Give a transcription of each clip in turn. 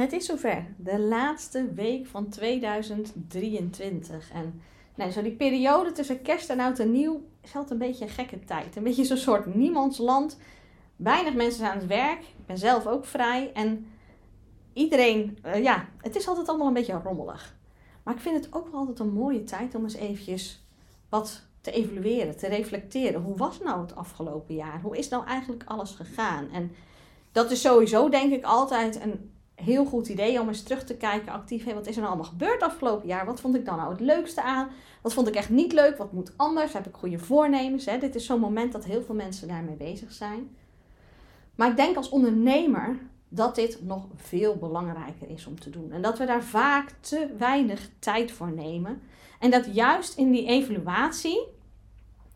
Het is zover, de laatste week van 2023. En nou, zo die periode tussen kerst en oud en nieuw altijd een beetje een gekke tijd. Een beetje zo'n soort niemandsland. Weinig mensen aan het werk. Ik ben zelf ook vrij. En iedereen, uh, ja, het is altijd allemaal een beetje rommelig. Maar ik vind het ook wel altijd een mooie tijd om eens eventjes wat te evalueren, te reflecteren. Hoe was nou het afgelopen jaar? Hoe is nou eigenlijk alles gegaan? En dat is sowieso denk ik altijd een heel goed idee om eens terug te kijken actief. Wat is er nou allemaal gebeurd afgelopen jaar? Wat vond ik dan nou het leukste aan? Wat vond ik echt niet leuk? Wat moet anders? Heb ik goede voornemens? Hè? Dit is zo'n moment dat heel veel mensen daarmee bezig zijn. Maar ik denk als ondernemer dat dit nog veel belangrijker is om te doen. En dat we daar vaak te weinig tijd voor nemen. En dat juist in die evaluatie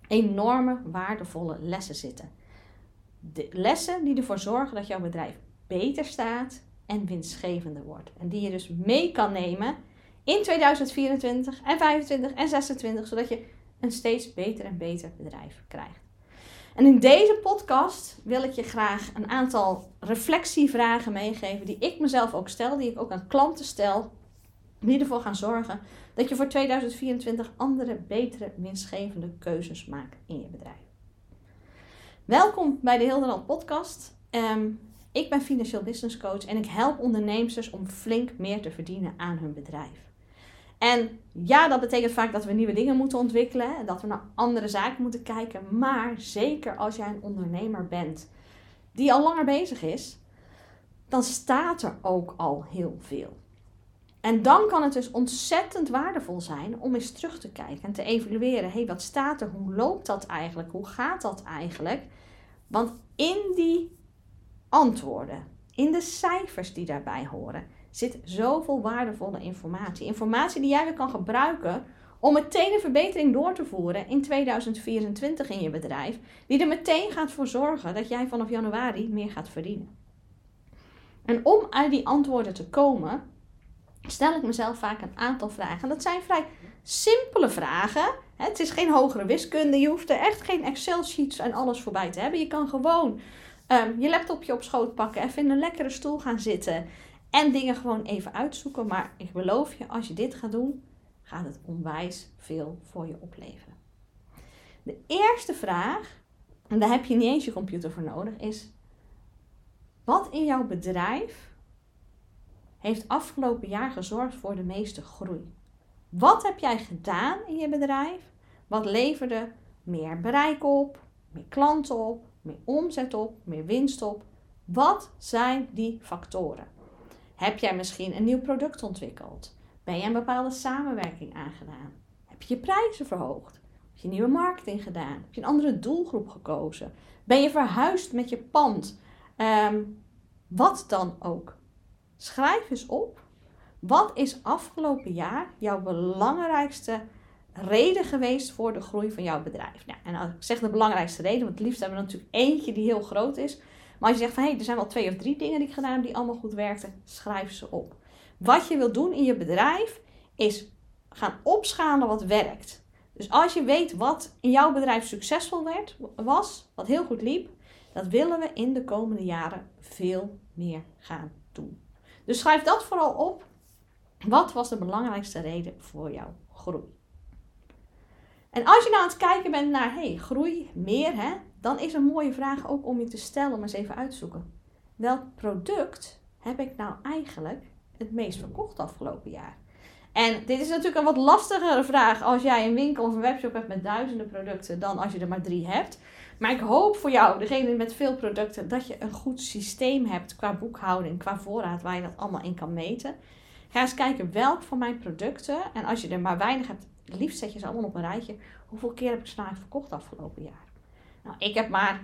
enorme waardevolle lessen zitten. De lessen die ervoor zorgen dat jouw bedrijf beter staat en winstgevender wordt. En die je dus mee kan nemen in 2024 en 2025 en 2026, zodat je een steeds beter en beter bedrijf krijgt. En in deze podcast wil ik je graag een aantal reflectievragen meegeven die ik mezelf ook stel, die ik ook aan klanten stel, die ervoor gaan zorgen dat je voor 2024 andere, betere, winstgevende keuzes maakt in je bedrijf. Welkom bij de Hilderland podcast. Um, ik ben financieel business coach en ik help ondernemers om flink meer te verdienen aan hun bedrijf. En ja, dat betekent vaak dat we nieuwe dingen moeten ontwikkelen en dat we naar andere zaken moeten kijken. Maar zeker als jij een ondernemer bent die al langer bezig is, dan staat er ook al heel veel. En dan kan het dus ontzettend waardevol zijn om eens terug te kijken en te evalueren. Hey, wat staat er? Hoe loopt dat eigenlijk? Hoe gaat dat eigenlijk? Want in die antwoorden, in de cijfers die daarbij horen, zit zoveel waardevolle informatie. Informatie die jij weer kan gebruiken om meteen een verbetering door te voeren in 2024 in je bedrijf, die er meteen gaat voor zorgen dat jij vanaf januari meer gaat verdienen. En om uit die antwoorden te komen, stel ik mezelf vaak een aantal vragen. En dat zijn vrij simpele vragen. Het is geen hogere wiskunde. Je hoeft er echt geen Excel-sheets en alles voorbij te hebben. Je kan gewoon um, je laptopje op schoot pakken, even in een lekkere stoel gaan zitten. En dingen gewoon even uitzoeken. Maar ik beloof je, als je dit gaat doen, gaat het onwijs veel voor je opleveren. De eerste vraag, en daar heb je niet eens je computer voor nodig, is: wat in jouw bedrijf heeft afgelopen jaar gezorgd voor de meeste groei? Wat heb jij gedaan in je bedrijf? Wat leverde meer bereik op, meer klanten op, meer omzet op, meer winst op? Wat zijn die factoren? Heb jij misschien een nieuw product ontwikkeld? Ben je een bepaalde samenwerking aangedaan? Heb je je prijzen verhoogd? Heb je nieuwe marketing gedaan? Heb je een andere doelgroep gekozen? Ben je verhuisd met je pand? Ehm, wat dan ook. Schrijf eens op. Wat is afgelopen jaar jouw belangrijkste reden geweest voor de groei van jouw bedrijf? Nou, en als ik zeg de belangrijkste reden, want het liefst hebben we natuurlijk eentje die heel groot is. Maar als je zegt van hé, hey, er zijn wel twee of drie dingen die ik gedaan heb die allemaal goed werkten, schrijf ze op. Wat je wilt doen in je bedrijf is gaan opschalen wat werkt. Dus als je weet wat in jouw bedrijf succesvol werd, was, wat heel goed liep, dat willen we in de komende jaren veel meer gaan doen. Dus schrijf dat vooral op. Wat was de belangrijkste reden voor jouw groei? En als je nou aan het kijken bent naar hey, groei, meer, hè, dan is een mooie vraag ook om je te stellen, om eens even uit te zoeken. Welk product heb ik nou eigenlijk het meest verkocht afgelopen jaar? En dit is natuurlijk een wat lastigere vraag als jij een winkel of een webshop hebt met duizenden producten dan als je er maar drie hebt. Maar ik hoop voor jou, degene met veel producten, dat je een goed systeem hebt qua boekhouding, qua voorraad, waar je dat allemaal in kan meten. Ga eens kijken welk van mijn producten, en als je er maar weinig hebt, liefst zet je ze allemaal op een rijtje. Hoeveel keer heb ik ze nou verkocht afgelopen jaar? Nou, ik heb maar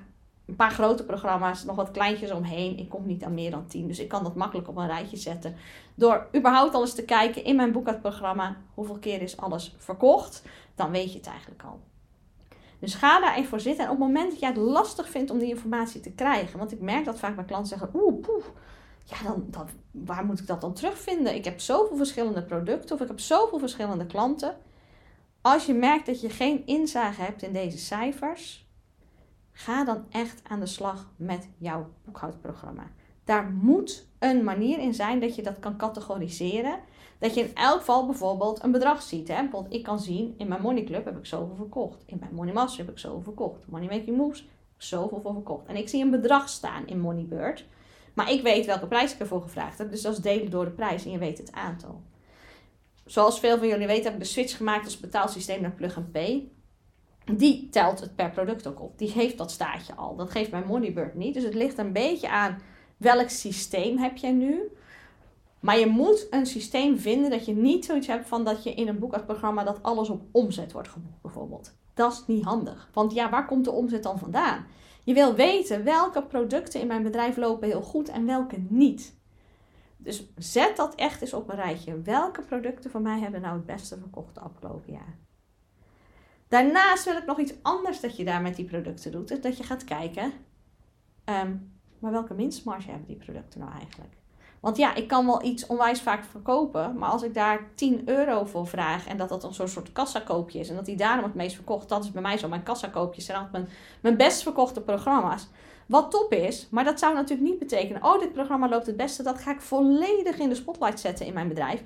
een paar grote programma's, nog wat kleintjes omheen. Ik kom niet aan meer dan 10. Dus ik kan dat makkelijk op een rijtje zetten. Door überhaupt alles te kijken in mijn boekhoudprogramma. Hoeveel keer is alles verkocht? Dan weet je het eigenlijk al. Dus ga daar even voor zitten. En op het moment dat jij het lastig vindt om die informatie te krijgen. Want ik merk dat vaak mijn klanten zeggen. Oeh, poef. Ja, dan, dan, waar moet ik dat dan terugvinden? Ik heb zoveel verschillende producten. Of ik heb zoveel verschillende klanten. Als je merkt dat je geen inzage hebt in deze cijfers Ga dan echt aan de slag met jouw boekhoudprogramma. Daar moet een manier in zijn dat je dat kan categoriseren. Dat je in elk geval bijvoorbeeld een bedrag ziet. Hè? Bijvoorbeeld, ik kan zien, in mijn Money Club heb ik zoveel verkocht. In mijn Money Master heb ik zoveel verkocht. Money Making Moves zoveel voor verkocht. En ik zie een bedrag staan in Moneybird. Maar ik weet welke prijs ik ervoor gevraagd heb. Dus dat is delen door de prijs en je weet het aantal. Zoals veel van jullie weten heb ik de switch gemaakt als betaalsysteem naar Plug and Pay. Die telt het per product ook op. Die heeft dat staatje al. Dat geeft mijn Moneybird niet. Dus het ligt een beetje aan welk systeem heb jij nu. Maar je moet een systeem vinden dat je niet zoiets hebt van dat je in een boekhoudprogramma dat alles op omzet wordt geboekt bijvoorbeeld. Dat is niet handig. Want ja, waar komt de omzet dan vandaan? Je wil weten welke producten in mijn bedrijf lopen heel goed en welke niet. Dus zet dat echt eens op een rijtje. Welke producten van mij hebben nou het beste verkocht afgelopen jaar? Daarnaast wil ik nog iets anders dat je daar met die producten doet. Is dat je gaat kijken, ehm, maar welke winstmarge hebben die producten nou eigenlijk? Want ja, ik kan wel iets onwijs vaak verkopen, maar als ik daar 10 euro voor vraag en dat dat een soort, soort kassakoopje is en dat die daarom het meest verkocht, dat is bij mij zo. Mijn kassakoopjes zijn altijd mijn, mijn best verkochte programma's. Wat top is, maar dat zou natuurlijk niet betekenen, oh dit programma loopt het beste, dat ga ik volledig in de spotlight zetten in mijn bedrijf.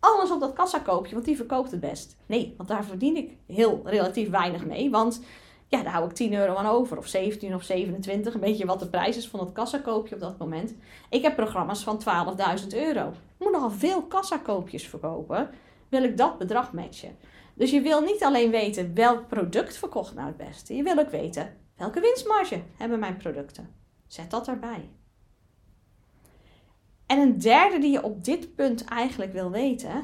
Alles op dat kassakoopje, want die verkoopt het best. Nee, want daar verdien ik heel relatief weinig mee, want ja, daar hou ik 10 euro aan over. Of 17 of 27. Een beetje wat de prijs is van het kassakoopje op dat moment. Ik heb programma's van 12.000 euro. Ik moet nogal veel kassakoopjes verkopen. Wil ik dat bedrag matchen. Dus je wil niet alleen weten welk product verkocht nou het beste. Je wil ook weten welke winstmarge hebben mijn producten. Zet dat erbij. En een derde die je op dit punt eigenlijk wil weten,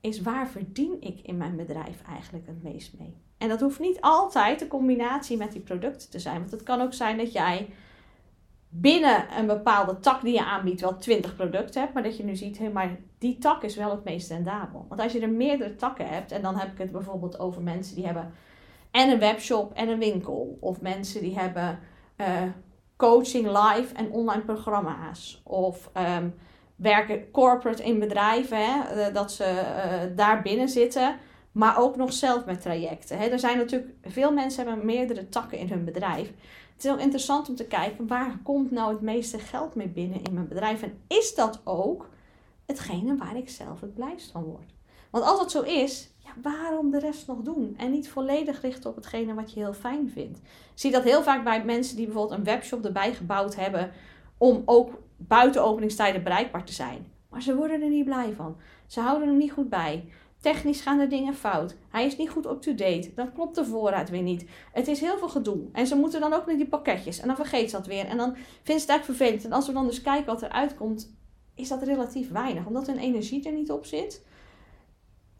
is waar verdien ik in mijn bedrijf eigenlijk het meest mee? En dat hoeft niet altijd de combinatie met die producten te zijn. Want het kan ook zijn dat jij binnen een bepaalde tak die je aanbiedt wel 20 producten hebt. Maar dat je nu ziet, hé, maar die tak is wel het meest rendabel. Want als je er meerdere takken hebt, en dan heb ik het bijvoorbeeld over mensen die hebben en een webshop en een winkel. Of mensen die hebben uh, coaching live en online programma's. Of um, werken corporate in bedrijven, hè, eh, dat ze uh, daar binnen zitten. Maar ook nog zelf met trajecten. Hè. Er zijn natuurlijk, veel mensen hebben meerdere takken in hun bedrijf. Het is ook interessant om te kijken, waar komt nou het meeste geld mee binnen in mijn bedrijf? En is dat ook hetgene waar ik zelf het blijst van word? Want als dat zo is, waarom de rest nog doen? En niet volledig richten op hetgene wat je heel fijn vindt. Ik zie dat heel vaak bij mensen die bijvoorbeeld een webshop erbij gebouwd hebben om ook buiten openingstijden bereikbaar te zijn. Maar ze worden er niet blij van. Ze houden er niet goed bij. Technisch gaan er dingen fout. Hij is niet goed up-to-date. Dan klopt de voorraad weer niet. Het is heel veel gedoe. En ze moeten dan ook naar die pakketjes. En dan vergeet ze dat weer. En dan vindt ze het eigenlijk vervelend. En als we dan dus kijken wat eruit komt, is dat relatief weinig. Omdat hun energie er niet op zit.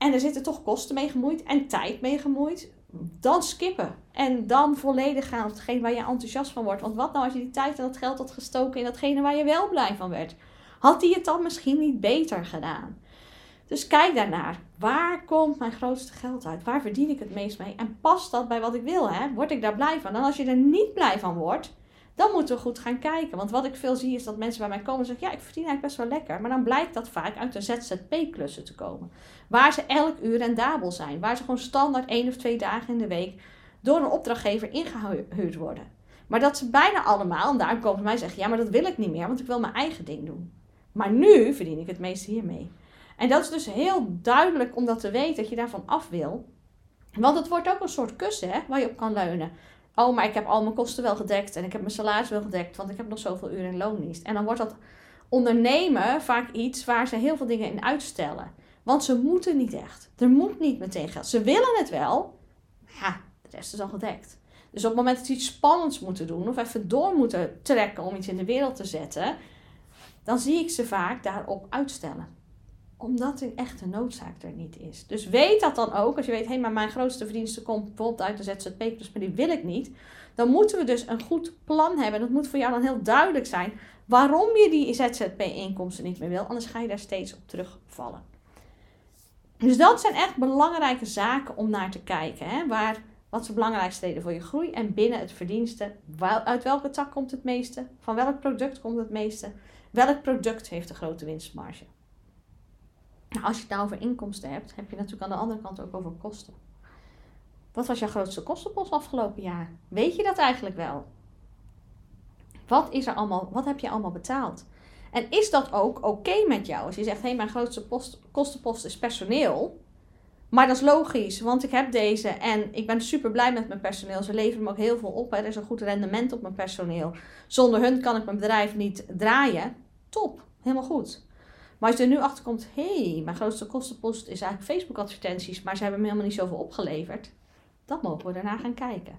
En er zitten toch kosten mee gemoeid. En tijd mee gemoeid. Dan skippen. En dan volledig gaan op hetgeen waar je enthousiast van wordt. Want wat nou als je die tijd en dat geld had gestoken in datgene waar je wel blij van werd? Had hij het dan misschien niet beter gedaan? Dus kijk daarnaar. Waar komt mijn grootste geld uit? Waar verdien ik het meest mee? En past dat bij wat ik wil? Hè? Word ik daar blij van? En als je er niet blij van wordt, dan moeten we goed gaan kijken. Want wat ik veel zie is dat mensen bij mij komen en zeggen: Ja, ik verdien eigenlijk best wel lekker. Maar dan blijkt dat vaak uit de ZZP-klussen te komen. Waar ze elk uur rendabel zijn. Waar ze gewoon standaard één of twee dagen in de week door een opdrachtgever ingehuurd worden. Maar dat ze bijna allemaal, en daar komen ze mij zeggen: Ja, maar dat wil ik niet meer, want ik wil mijn eigen ding doen. Maar nu verdien ik het meeste hiermee. En dat is dus heel duidelijk om dat te weten, dat je daarvan af wil. Want het wordt ook een soort kussen hè, waar je op kan leunen. Oh, maar ik heb al mijn kosten wel gedekt en ik heb mijn salaris wel gedekt, want ik heb nog zoveel uren in loondienst. En dan wordt dat ondernemen vaak iets waar ze heel veel dingen in uitstellen. Want ze moeten niet echt. Er moet niet meteen geld. Ze willen het wel, maar ja, de rest is al gedekt. Dus op het moment dat ze iets spannends moeten doen of even door moeten trekken om iets in de wereld te zetten, dan zie ik ze vaak daarop uitstellen omdat een echte noodzaak er niet is. Dus weet dat dan ook. Als je weet, hé, hey, maar mijn grootste verdienste komt bijvoorbeeld uit de ZZP, plus maar die wil ik niet. Dan moeten we dus een goed plan hebben. Dat moet voor jou dan heel duidelijk zijn waarom je die ZZP-inkomsten niet meer wil. Anders ga je daar steeds op terugvallen. Dus dat zijn echt belangrijke zaken om naar te kijken. Hè? Waar, wat is de belangrijkste voor je groei? En binnen het verdienste, uit welke tak komt het meeste? Van welk product komt het meeste? Welk product heeft de grote winstmarge? Nou, als je het nou over inkomsten hebt, heb je natuurlijk aan de andere kant ook over kosten. Wat was jouw grootste kostenpost afgelopen jaar? Weet je dat eigenlijk wel? Wat, is er allemaal, wat heb je allemaal betaald? En is dat ook oké met jou? Als je zegt, hé, hey, mijn grootste post, kostenpost is personeel. Maar dat is logisch, want ik heb deze en ik ben super blij met mijn personeel. Ze leveren me ook heel veel op. Er is een goed rendement op mijn personeel. Zonder hun kan ik mijn bedrijf niet draaien. Top, helemaal goed. Maar als je er nu achter komt, hé, hey, mijn grootste kostenpost is eigenlijk Facebook advertenties, maar ze hebben me helemaal niet zoveel opgeleverd. Dan mogen we daarna gaan kijken.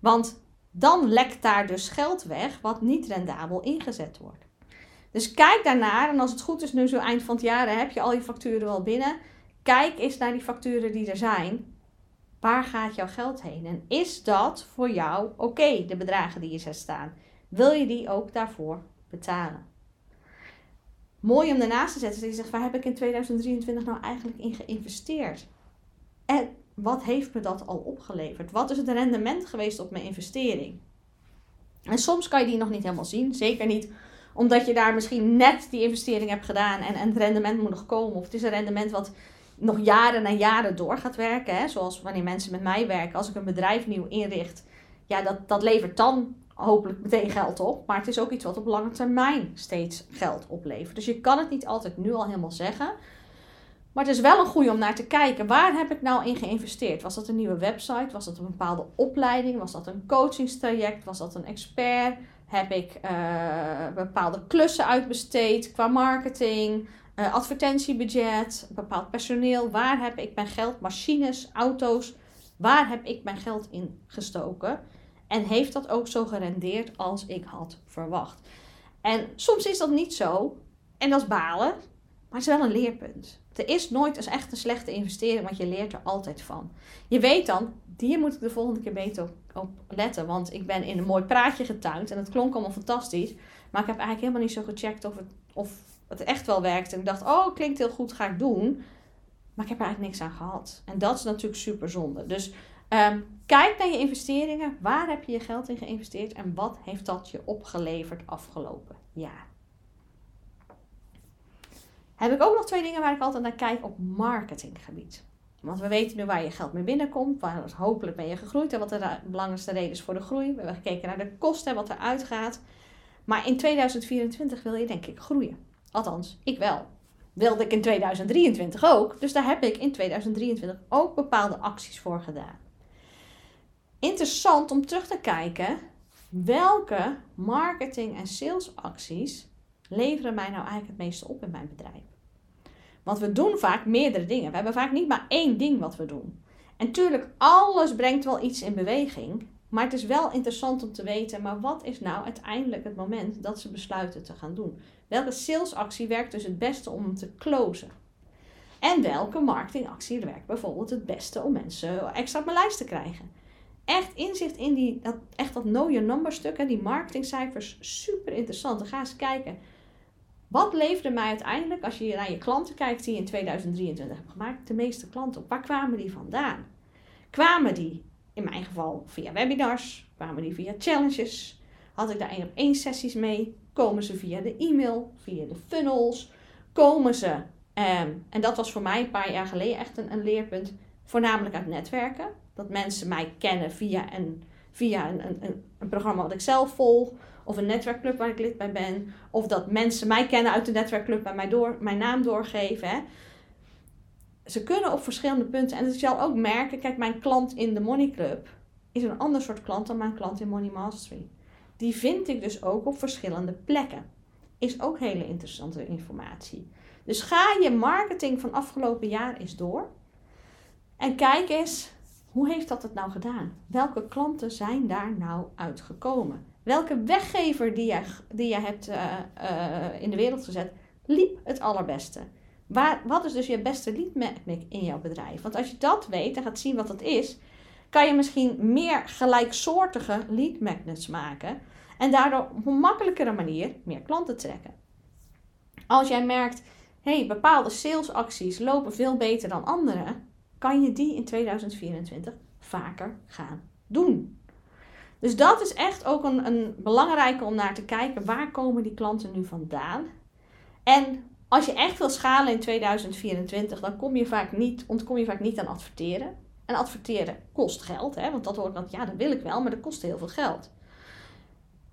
Want dan lekt daar dus geld weg wat niet rendabel ingezet wordt. Dus kijk daarnaar en als het goed is nu zo eind van het jaar heb je al je facturen wel binnen. Kijk eens naar die facturen die er zijn. Waar gaat jouw geld heen? En is dat voor jou oké, de bedragen die je zet staan? Wil je die ook daarvoor betalen? Mooi om daarnaast te zetten. Dat je zegt, waar heb ik in 2023 nou eigenlijk in geïnvesteerd? En wat heeft me dat al opgeleverd? Wat is het rendement geweest op mijn investering? En soms kan je die nog niet helemaal zien. Zeker niet omdat je daar misschien net die investering hebt gedaan en, het rendement moet nog komen. Of het is een rendement wat nog jaren en jaren door gaat werken. Hè? Zoals wanneer mensen met mij werken. Als ik een bedrijf nieuw inricht, ja, dat, dat levert dan hopelijk meteen geld op. Maar het is ook iets wat op lange termijn steeds geld oplevert. Dus je kan het niet altijd nu al helemaal zeggen. Maar het is wel een goede om naar te kijken. Waar heb ik nou in geïnvesteerd? Was dat een nieuwe website? Was dat een bepaalde opleiding? Was dat een coachingstraject? Was dat een expert? Heb ik uh, bepaalde klussen uitbesteed qua marketing? Uh, advertentiebudget, bepaald personeel. Waar heb ik mijn geld, machines, auto's, waar heb ik mijn geld in gestoken? En heeft dat ook zo gerendeerd als ik had verwacht? En soms is dat niet zo. En dat is balen. Maar het is wel een leerpunt. Er is nooit eens echt een slechte investering, want je leert er altijd van. Je weet dan, hier moet ik de volgende keer beter op, op letten. Want ik ben in een mooi praatje getuind en het klonk allemaal fantastisch. Maar ik heb eigenlijk helemaal niet zo gecheckt of het, of het echt wel werkt. En ik dacht, oh, klinkt heel goed, ga ik doen. Maar ik heb er eigenlijk niks aan gehad. En dat is natuurlijk super zonde. Dus um, kijk naar je investeringen. Waar heb je je geld in geïnvesteerd? En wat heeft dat je opgeleverd afgelopen jaar? Heb ik ook nog twee dingen waar ik altijd naar kijk op marketinggebied. Want we weten nu waar je geld mee binnenkomt, waar hopelijk ben je gegroeid en wat de belangrijkste reden is voor de groei. We hebben gekeken naar de kosten en wat er uitgaat. Maar in 2024 wil je denk ik groeien. Althans, ik wel. Wilde ik in 2023 ook. Dus daar heb ik in 2023 ook bepaalde acties voor gedaan. Interessant om terug te kijken welke marketing- en salesacties leveren mij nou eigenlijk het meeste op in mijn bedrijf. Want we doen vaak meerdere dingen. We hebben vaak niet maar één ding wat we doen. En tuurlijk, alles brengt wel iets in beweging. Maar het is wel interessant om te weten, maar wat is nou uiteindelijk het moment dat ze besluiten te gaan doen? Welke salesactie werkt dus het beste om te closen? En welke marketingactie werkt bijvoorbeeld het beste om mensen extra op mijn lijst te krijgen? Echt inzicht in die, dat, echt dat know your number stuk, die marketingcijfers, super interessant. Dan ga eens kijken, wat leverde mij uiteindelijk, als je naar je klanten kijkt die in 2023 hebt gemaakt, de meeste klanten op? Waar kwamen die vandaan? Kwamen die, in mijn geval, via webinars? Kwamen die via challenges? Had ik daar één op één sessies mee? Komen ze via de e-mail, via de funnels? Komen ze, um, en dat was voor mij een paar jaar geleden echt een, een leerpunt, voornamelijk uit netwerken. Dat mensen mij kennen via een, via een, een, een programma wat ik zelf volg of een netwerkclub waar ik lid bij ben, of dat mensen mij kennen uit de netwerkclub en mij door, mijn naam doorgeven. Hè. Ze kunnen op verschillende punten. En ik zal ook merken, kijk, mijn klant in de Money Club is een ander soort klant dan mijn klant in Money Mastery. Die vind ik dus ook op verschillende plekken. Is ook hele interessante informatie. Dus ga je marketing van afgelopen jaar eens door. En kijk eens, hoe heeft dat het nou gedaan? Welke klanten zijn daar nou uitgekomen? Welke weggever die je, die je hebt uh, uh, in de wereld gezet, liep het allerbeste? Waar, wat is dus je beste lead magnet in jouw bedrijf? Want als je dat weet en gaat zien wat dat is, kan je misschien meer gelijksoortige lead magnets maken. En daardoor op een makkelijkere manier meer klanten trekken. Als jij merkt, hey, bepaalde salesacties lopen veel beter dan andere, kan je die in 2024 vaker gaan doen. Dus dat is echt ook een, een belangrijke om naar te kijken. Waar komen die klanten nu vandaan? En als je echt wil schalen in 2024, dan kom je vaak niet, ontkom je vaak niet aan adverteren. En adverteren kost geld, hè? want dat hoort dan, ja, dat wil ik wel, maar dat kost heel veel geld.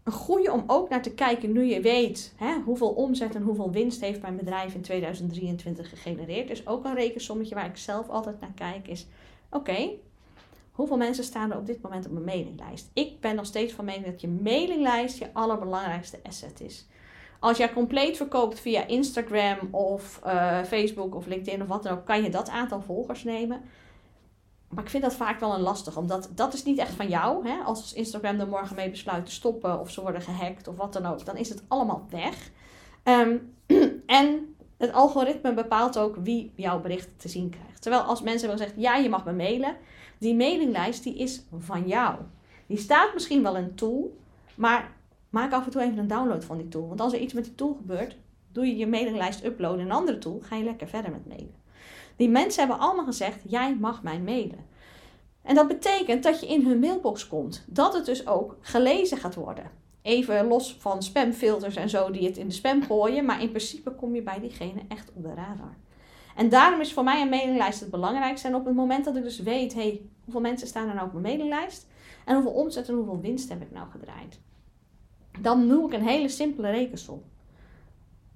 Een goede om ook naar te kijken nu je weet hè, hoeveel omzet en hoeveel winst heeft mijn bedrijf in 2023 gegenereerd. Dus ook een rekensommetje waar ik zelf altijd naar kijk is, oké, hoeveel mensen staan er op dit moment op mijn mailinglijst? Ik ben nog steeds van mening dat je mailinglijst je allerbelangrijkste asset is. Als jij compleet verkoopt via Instagram of uh, Facebook of LinkedIn of wat dan ook, kan je dat aantal volgers nemen. Maar ik vind dat vaak wel een lastig, omdat dat is niet echt van jou. Hè? Als Instagram er morgen mee besluit te stoppen of ze worden gehackt of wat dan ook, dan is het allemaal weg. Um, en het algoritme bepaalt ook wie jouw bericht te zien krijgt. Terwijl als mensen hebben gezegd, ja, je mag me mailen, die mailinglijst die is van jou. Die staat misschien wel een tool, maar maak af en toe even een download van die tool. Want als er iets met die tool gebeurt, doe je je mailinglijst uploaden in een andere tool, ga je lekker verder met mailen. Die mensen hebben allemaal gezegd: jij mag mij mailen. En dat betekent dat je in hun mailbox komt. Dat het dus ook gelezen gaat worden. Even los van spamfilters en zo die het in de spam gooien. Maar in principe kom je bij diegene echt op de radar. En daarom is voor mij een mailinglijst het belangrijkste. En op het moment dat ik dus weet, hey, hoeveel mensen staan er nou op mijn mailinglijst? En hoeveel omzet en hoeveel winst heb ik nou gedraaid? Dan noem ik een hele simpele rekensom.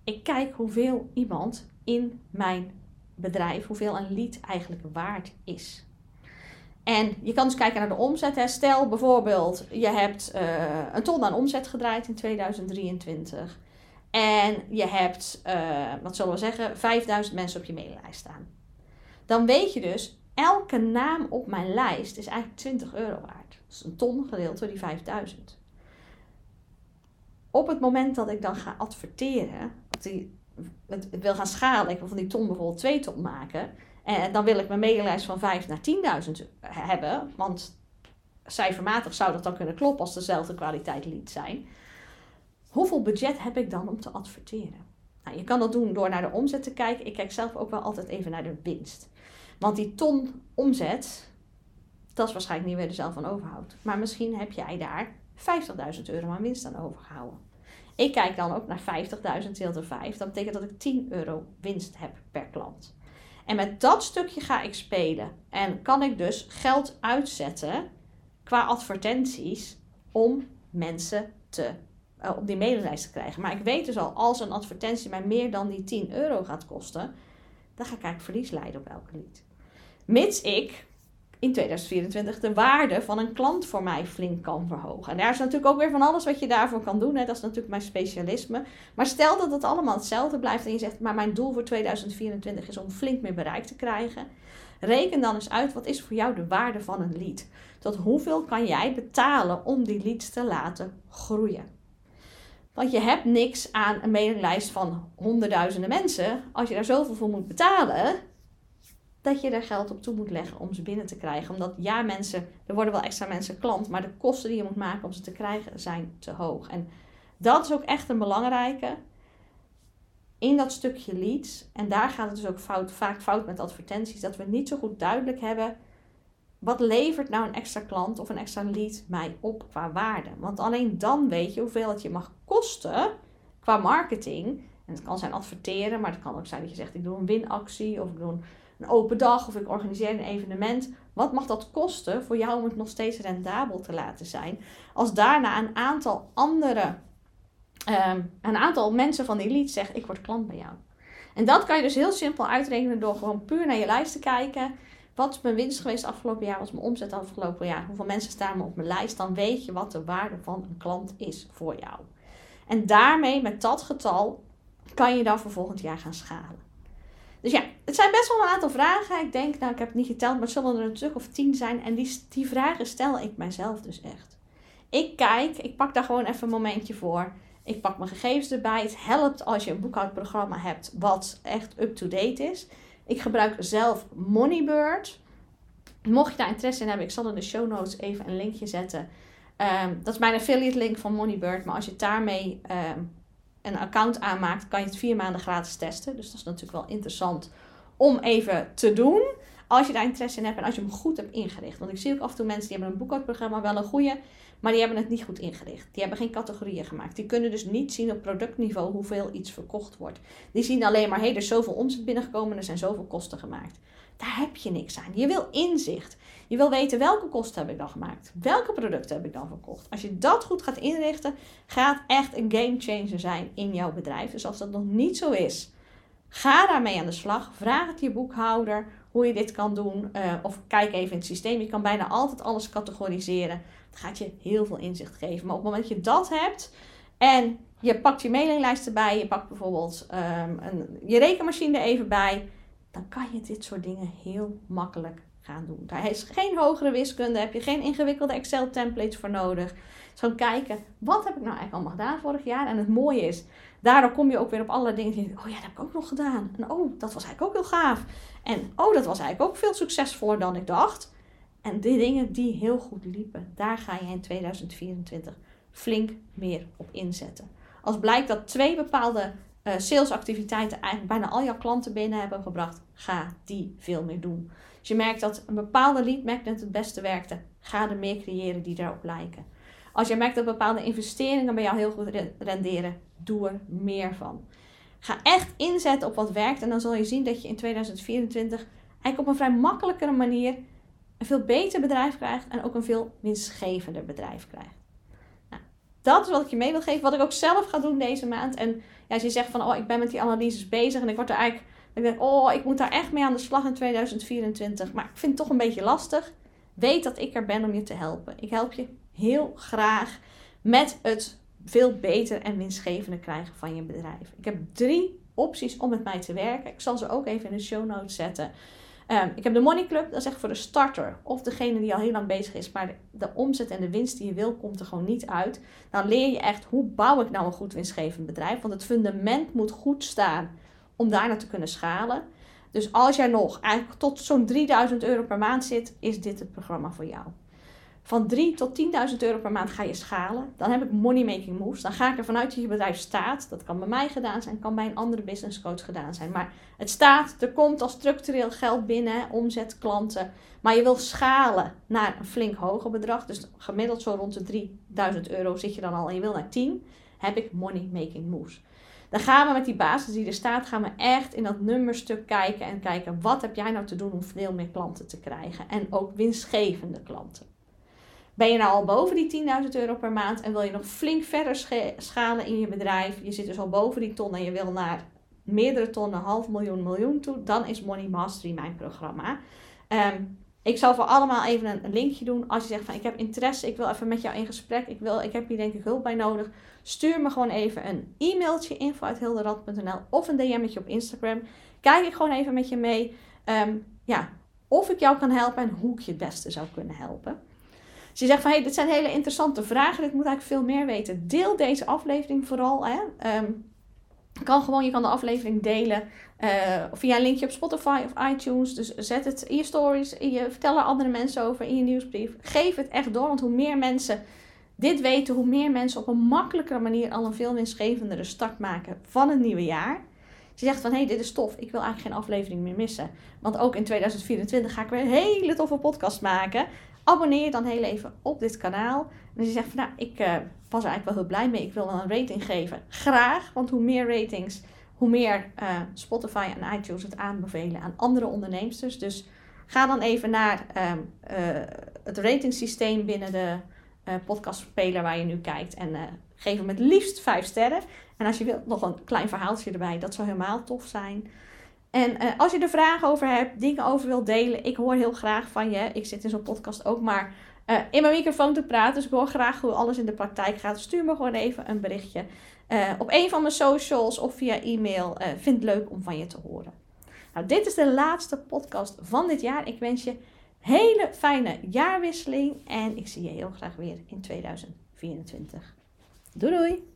Ik kijk hoeveel iemand in mijn bedrijf, hoeveel een lead eigenlijk waard is. En je kan dus kijken naar de omzet. Stel bijvoorbeeld, je hebt uh, een ton aan omzet gedraaid in 2023. En je hebt, uh, wat zullen we zeggen, 5000 mensen op je maillijst staan. Dan weet je dus, elke naam op mijn lijst is eigenlijk 20 euro waard. Dus een ton gedeeld door die 5000. Op het moment dat ik dan ga adverteren, dat die het wil gaan schalen, ik wil van die ton bijvoorbeeld twee ton maken. En dan wil ik mijn mailinglijst van 5 naar 10.000 hebben. Want cijfermatig zou dat dan kunnen kloppen als dezelfde kwaliteit lead zijn. Hoeveel budget heb ik dan om te adverteren? Nou, je kan dat doen door naar de omzet te kijken. Ik kijk zelf ook wel altijd even naar de winst. Want die ton omzet, dat is waarschijnlijk niet weer er zelf van overhoudt. Maar misschien heb jij daar 50.000 euro aan winst aan overgehouden. Ik kijk dan ook naar 50.000 deel door 5. Dat betekent dat ik 10 euro winst heb per klant. En met dat stukje ga ik spelen. En kan ik dus geld uitzetten qua advertenties om mensen te, uh, op die mailinglijst te krijgen. Maar ik weet dus al, als een advertentie mij meer dan die 10 euro gaat kosten, dan ga ik verlies leiden op elke lead. Mits ik in 2024 de waarde van een klant voor mij flink kan verhogen. En daar is natuurlijk ook weer van alles wat je daarvoor kan doen. Hè. Dat is natuurlijk mijn specialisme. Maar stel dat het allemaal hetzelfde blijft en je zegt, maar mijn doel voor 2024 is om flink meer bereik te krijgen. Reken dan eens uit, wat is voor jou de waarde van een lead? Tot hoeveel kan jij betalen om die leads te laten groeien? Want je hebt niks aan een mailinglijst van honderdduizenden mensen. Als je daar zoveel voor moet betalen, dat je er geld op toe moet leggen om ze binnen te krijgen. Omdat ja, mensen, er worden wel extra mensen klant, maar de kosten die je moet maken om ze te krijgen zijn te hoog. En dat is ook echt een belangrijke in dat stukje leads. En daar gaat het dus ook fout, vaak fout met advertenties, dat we niet zo goed duidelijk hebben. Wat levert nou een extra klant of een extra lead mij op qua waarde? Want alleen dan weet je hoeveel het je mag kosten qua marketing. En het kan zijn adverteren, maar het kan ook zijn dat je zegt: ik doe een winactie of ik doe een een open dag of ik organiseer een evenement. Wat mag dat kosten voor jou om het nog steeds rendabel te laten zijn? Als daarna een aantal andere, um, een aantal mensen van die lead zeggen: Ik word klant bij jou. En dat kan je dus heel simpel uitrekenen door gewoon puur naar je lijst te kijken. Wat is mijn winst geweest afgelopen jaar? Wat is mijn omzet afgelopen jaar? Hoeveel mensen staan op mijn lijst? Dan weet je wat de waarde van een klant is voor jou. En daarmee, met dat getal, kan je dan voor volgend jaar gaan schalen. Dus ja, het zijn best wel een aantal vragen. Ik denk, nou, ik heb het niet geteld, maar het zullen er een stuk of tien zijn. En die, die vragen stel ik mijzelf dus echt. Ik kijk, ik pak daar gewoon even een momentje voor. Ik pak mijn gegevens erbij. Het helpt als je een boekhoudprogramma hebt wat echt up-to-date is. Ik gebruik zelf Moneybird. Mocht je daar interesse in hebben, ik zal in de show notes even een linkje zetten. Um, dat is mijn affiliate link van Moneybird. Maar als je daarmee um, een account aanmaakt, kan je het vier maanden gratis testen. Dus dat is natuurlijk wel interessant om even te doen. Als je daar interesse in hebt en als je hem goed hebt ingericht. Want ik zie ook af en toe mensen die hebben een boekhoudprogramma wel een goede. Maar die hebben het niet goed ingericht. Die hebben geen categorieën gemaakt. Die kunnen dus niet zien op productniveau hoeveel iets verkocht wordt. Die zien alleen maar, hé, hey, er is zoveel omzet binnengekomen, er zijn zoveel kosten gemaakt. Daar heb je niks aan. Je wil inzicht. Je wil weten welke kosten heb ik dan gemaakt. Welke producten heb ik dan verkocht. Als je dat goed gaat inrichten, gaat echt een game changer zijn in jouw bedrijf. Dus als dat nog niet zo is, ga daarmee aan de slag. Vraag het je boekhouder hoe je dit kan doen. Uh, of kijk even in het systeem. Je kan bijna altijd alles categoriseren. Dat gaat je heel veel inzicht geven. Maar op het moment dat je dat hebt en je pakt je mailinglijst erbij, je pakt bijvoorbeeld um, een, je rekenmachine er even bij, dan kan je dit soort dingen heel makkelijk gaan doen. Daar is geen hogere wiskunde, heb je geen ingewikkelde Excel templates voor nodig. Gewoon kijken, wat heb ik nou eigenlijk allemaal gedaan vorig jaar? En het mooie is, daardoor kom je ook weer op allerlei dingen. Die oh ja, dat heb ik ook nog gedaan. En oh, dat was eigenlijk ook heel gaaf. En oh, dat was eigenlijk ook veel succesvoller dan ik dacht. En die dingen die heel goed liepen, daar ga je in 2024 flink meer op inzetten. Als blijkt dat twee bepaalde uh, salesactiviteiten eigenlijk bijna al jouw klanten binnen hebben gebracht, ga die veel meer doen. Als je merkt dat een bepaalde lead magnet het beste werkte, ga er meer creëren die daarop lijken. Als je merkt dat bepaalde investeringen bij jou heel goed renderen, doe er meer van. Ga echt inzetten op wat werkt en dan zul je zien dat je in 2024 eigenlijk op een vrij makkelijkere manier een veel beter bedrijf krijgt en ook een veel winstgevender bedrijf krijgt. Dat is wat ik je mee wil geven, wat ik ook zelf ga doen deze maand. En ja, als je zegt van, oh, ik ben met die analyses bezig en ik word er eigenlijk, ik denk, oh, ik moet daar echt mee aan de slag in 2024, maar ik vind het toch een beetje lastig. Weet dat ik er ben om je te helpen. Ik help je heel graag met het veel beter en winstgevender krijgen van je bedrijf. Ik heb drie opties om met mij te werken. Ik zal ze ook even in de show notes zetten. Ehm, ik heb de Money Club, dat is echt voor de starter of degene die al heel lang bezig is, maar de, omzet en de winst die je wil komt er gewoon niet uit. Dan leer je echt hoe bouw ik nou een goed winstgevend bedrijf, want het fundament moet goed staan om daarna te kunnen schalen. Dus als jij nog eigenlijk tot zo'n 3000 euro per maand zit, is dit het programma voor jou van 3 tot 10.000 euro per maand ga je schalen. Dan heb ik money making moves. Dan ga ik ervan uit dat je bedrijf staat. Dat kan bij mij gedaan zijn, kan bij een andere business coach gedaan zijn. Maar het staat, er komt al structureel geld binnen, omzet, klanten. Maar je wil schalen naar een flink hoger bedrag. Dus gemiddeld zo rond de 3000 euro zit je dan al en je wil naar 10. Heb ik money making moves. Dan gaan we met die basis die er staat, gaan we echt in dat nummerstuk kijken en kijken wat heb jij nou te doen om veel meer klanten te krijgen. En ook winstgevende klanten. Ben je nou al boven die 10.000 euro per maand en wil je nog flink verder schalen in je bedrijf? Je zit dus al boven die ton en je wil naar meerdere tonnen, half miljoen, miljoen toe. Dan is Money Mastery mijn programma. Ehm, ik zal voor allemaal even een, linkje doen. Als je zegt van ik heb interesse, ik wil even met jou in gesprek. Ik, wil, ik heb hier denk ik hulp bij nodig. Stuur me gewoon even een e-mailtje info.hilderad.nl of een DM'tje op Instagram. Kijk ik gewoon even met je mee. Ehm, ja, of ik jou kan helpen en hoe ik je het beste zou kunnen helpen. Als je zegt van, hey, dit zijn hele interessante vragen, dit moet eigenlijk veel meer weten. Deel deze aflevering vooral. Hè. Um, kan gewoon, je kan de aflevering delen uh, via een linkje op Spotify of iTunes. Dus zet het in je stories, in je, vertel er andere mensen over in je nieuwsbrief. Geef het echt door, want hoe meer mensen dit weten, hoe meer mensen op een makkelijkere manier al een veel winstgevendere start maken van het nieuwe jaar. Je zegt van hé, hey, dit is tof, ik wil eigenlijk geen aflevering meer missen. Want ook in 2024 ga ik weer een hele toffe podcast maken abonneer je dan heel even op dit kanaal. En als je zegt van nou, ik uh, was er eigenlijk wel heel blij mee, ik wil dan een rating geven. Graag, want hoe meer ratings, hoe meer uh, Spotify en iTunes het aanbevelen aan andere ondernemers. Dus ga dan even naar uh, het ratingsysteem binnen de podcastspeler waar je nu kijkt. En geef hem het liefst 5 sterren. En als je wilt, nog een klein verhaaltje erbij. Dat zou helemaal tof zijn. En uh, als je er vragen over hebt, dingen over wilt delen, ik hoor heel graag van je. Ik zit in zo'n podcast ook maar uh, in mijn microfoon te praten. Dus ik hoor graag hoe alles in de praktijk gaat. Stuur me gewoon even een berichtje uh, op een van mijn socials of via e-mail. vind het leuk om van je te horen. Nou, dit is de laatste podcast van dit jaar. Ik wens je hele fijne jaarwisseling en ik zie je heel graag weer in 2024. Doei doei!